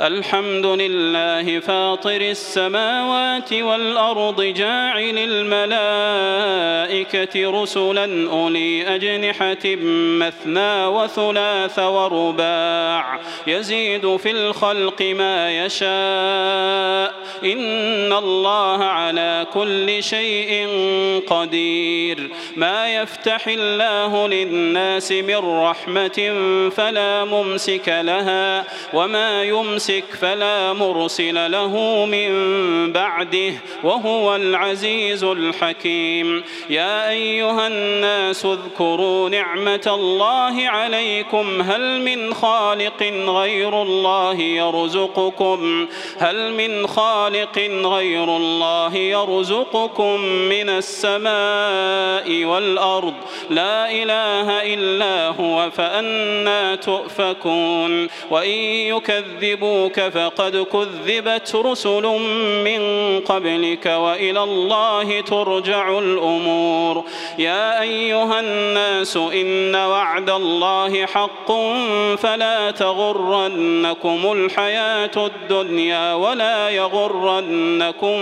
الحمد لله فاطر السماوات والأرض جاعل الملائكة رسلا أولي أجنحة مثنى وثلاث ورباع يزيد في الخلق ما يشاء إن الله على كل شيء قدير ما يفتح الله للناس من رحمة فلا ممسك لها وما يمسك يمسك فلا مرسل له من بعده وهو العزيز الحكيم. يا أيها الناس اذكروا نعمة الله عليكم. هل من خالق غير الله يرزقكم؟ هل من خالق غير الله يرزقكم من السماء والأرض؟ لا إله إلا هو فأنا تؤفكون. وإن يكذبوا كذبوك فقد كذبت رسل من قبلك وإلى الله ترجع الأمور. يا أيها الناس إن وعد الله حق فلا تغرنكم الحياة الدنيا ولا يغرنكم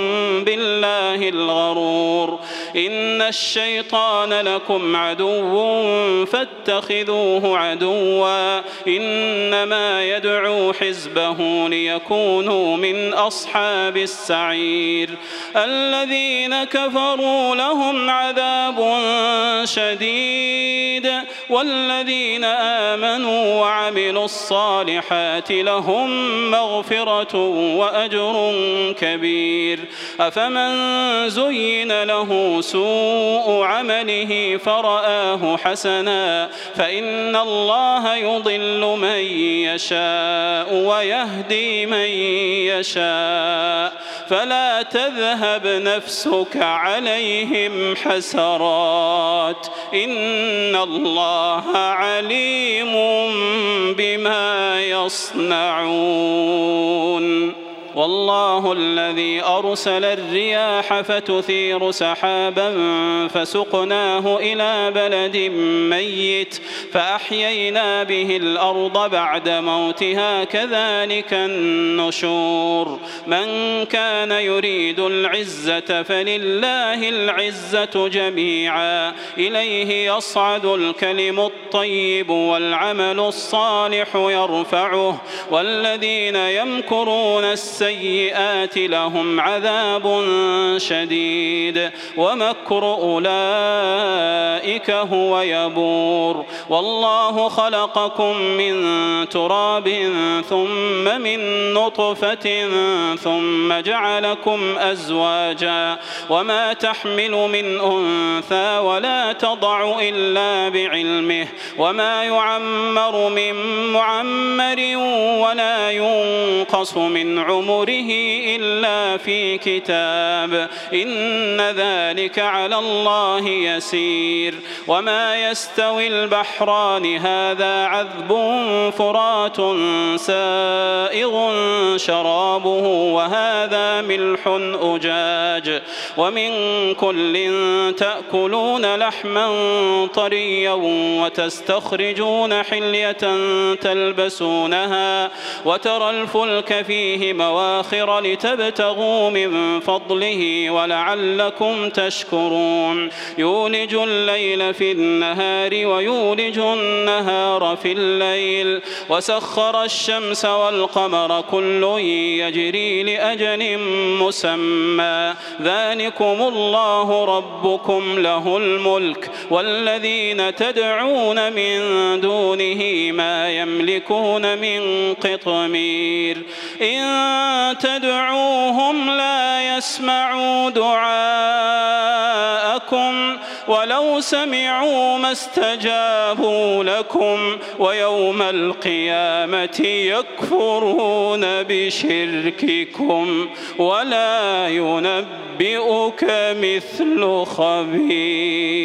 بالله الغرور. إن الشيطان لكم عدو فاتخذوه عدوا. إنما يدعو حزبه ليكونوا من أصحاب السعير. الذين كفروا لهم عذاب شديد والذين آمنوا وعملوا الصالحات لهم مغفرة وأجر كبير. أفمن زين له سوء عمله فرآه حسنا فإن الله يضل من يشاء ويهدي من يشاء فلا تذهب نفسك عليهم حسرات. إن الله عليم بما يصنعون. والله الذي أرسل الرياح فتثير سحابا فسقناه إلى بلد ميت فأحيينا به الأرض بعد موتها كذلك النشور من كان يريد العزة فلله العزة جميعا إليه يصعد الكلم الطيب والعمل الصالح يرفعه والذين يمكرون السيئات السيئات لهم عذاب شديد. ومكر أولئك هو يبور. والله خلقكم من تراب ثم من نطفة ثم جعلكم أزواجا. وما تحمل من أنثى ولا تضع إلا بعلمه. وما يعمر من معمر ولا ينقص من عمر عمره إلا في كتاب. إن ذلك على الله يسير. وما يستوي البحران هذا عذب فرات سائغ شرابه وهذا ملح أجاج. ومن كل تأكلون لحما طريا وتستخرجون حلية تلبسونها وترى الفلك فيه مواقع الآخر لتبتغوا من فضله ولعلكم تشكرون. يولج الليل في النهار ويولج النهار في الليل. وسخر الشمس والقمر كل يجري لأجل مسمى. ذلكم الله ربكم له الملك. والذين تدعون من دونه ما يملكون من قطمير. إن تدعوهم لا يسمعوا دعاءكم ولو سمعوا ما استجابوا لكم ويوم القيامة يكفرون بشرككم ولا ينبئك مثل خبير.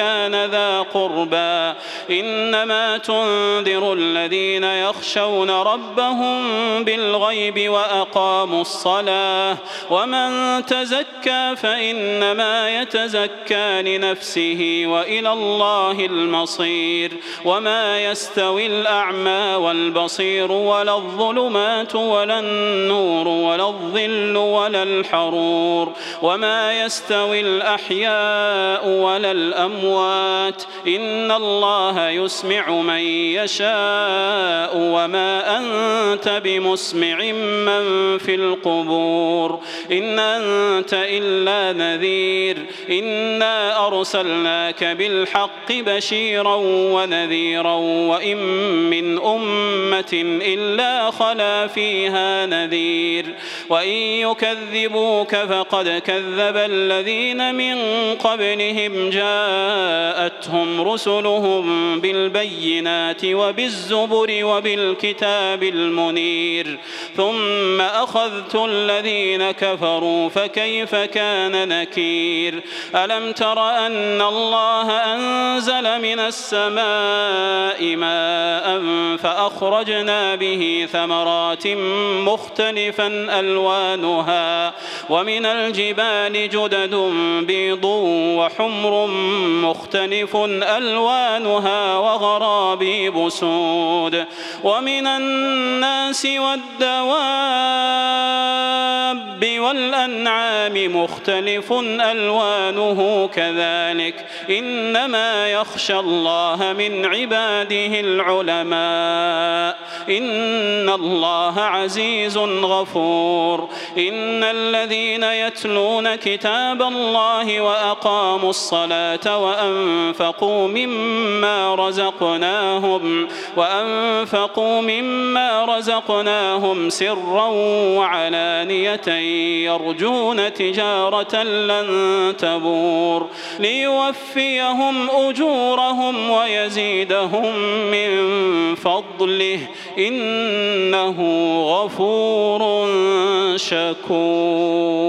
ذا قربى. إنما تنذر الذين يخشون ربهم بالغيب وأقاموا الصلاة. ومن تزكى فإنما يتزكى لنفسه وإلى الله المصير. وما يستوي الأعمى والبصير ولا الظلمات ولا النور ولا الظل ولا الحرور. وما يستوي الأحياء ولا الأموات إن الله يسمع من يشاء وما أنت بمسمع من في القبور إن أنت إلا نذير إنا أرسلناك بالحق بشيرا ونذيرا وإن من أمة إلا خلا فيها نذير وإن يكذبوك فقد كذب الذين من قبلهم جاءتهم رسلهم بالبينات وبالزبر وبالكتاب المنير ثم أخذت الذين كفروا فكيف كان نكير؟ ألم تر أن الله أنزل من السماء ماء فأخرجنا به ثمرات مختلفا ألوانها ومن الجبال جدد بيض وحمر مختلف ألوانها وغرابيب سود ومن الناس والدواب والأنعام مختلف ألوانه كذلك إنما يخشى الله من عباده العلماء إن الله عزيز غفور إن الذين يتلون كتاب الله وأقاموا الصلاة وأنفقوا مما رزقناهم وأنفقوا مما رزقناهم سرا وعلانية يرجون تجارة لن تبور ليوفيهم أجورهم ويزيدهم من فضله. إنه غفور شكور.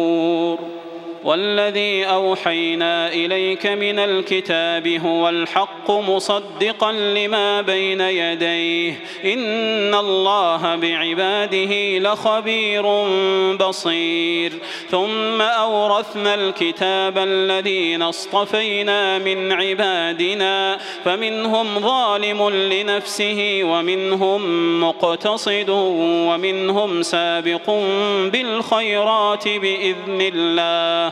والذي أوحينا إليك من الكتاب هو الحق مصدقا لما بين يديه. إن الله بعباده لخبير بصير. ثم أورثنا الكتاب الذين اصطفينا من عبادنا فمنهم ظالم لنفسه ومنهم مقتصد ومنهم سابق بالخيرات بإذن الله.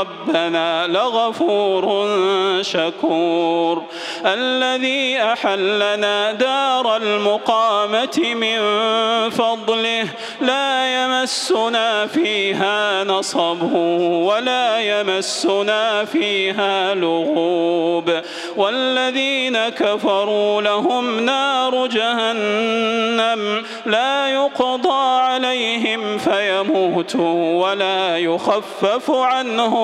ربنا لغفور شكور. الذي أحلنا دار المقامة من فضله لا يمسنا فيها نصب ولا يمسنا فيها لغوب. والذين كفروا لهم نار جهنم لا يقضى عليهم فيموتوا ولا يخفف عنهم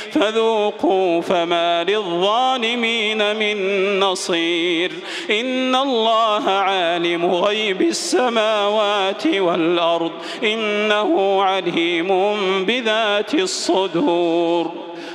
فذوقوا فما للظالمين من نصير. إن الله عالم غيب السماوات والأرض إنه عليم بذات الصدور.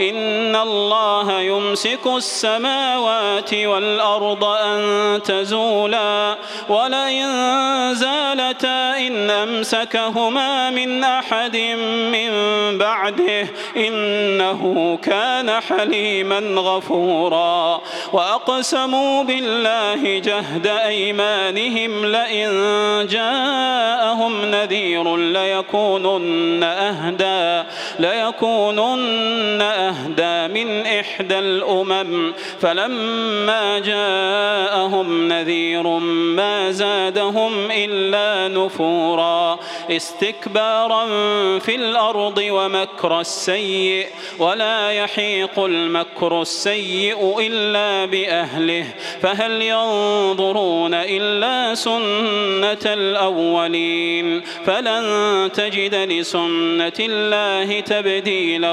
إن الله يمسك السماوات والأرض أن تزولا ولئن زالتا إن أمسكهما من أحد من بعده إنه كان حليما غفورا وأقسموا بالله جهد أيمانهم لئن جاءهم نذير ليكونن أهدى ليكونن كن أهدى من إحدى الأمم فلما جاءهم نذير ما زادهم إلا نفورا. استكبارا في الأرض ومكر السيء ولا يحيق المكر السيء إلا بأهله. فهل ينظرون إلا سنة الأولين؟ فلن تجد لسنة الله تبديلا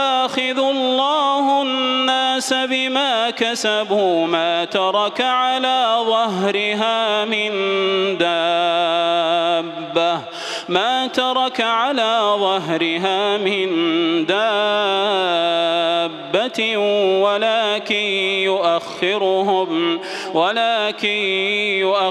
يؤاخذ الله الناس بما كسبوا ما ترك على ظهرها من دابة. ما ترك على ظهرها من دابة ولكن يؤخرهم ولكن يؤخرهم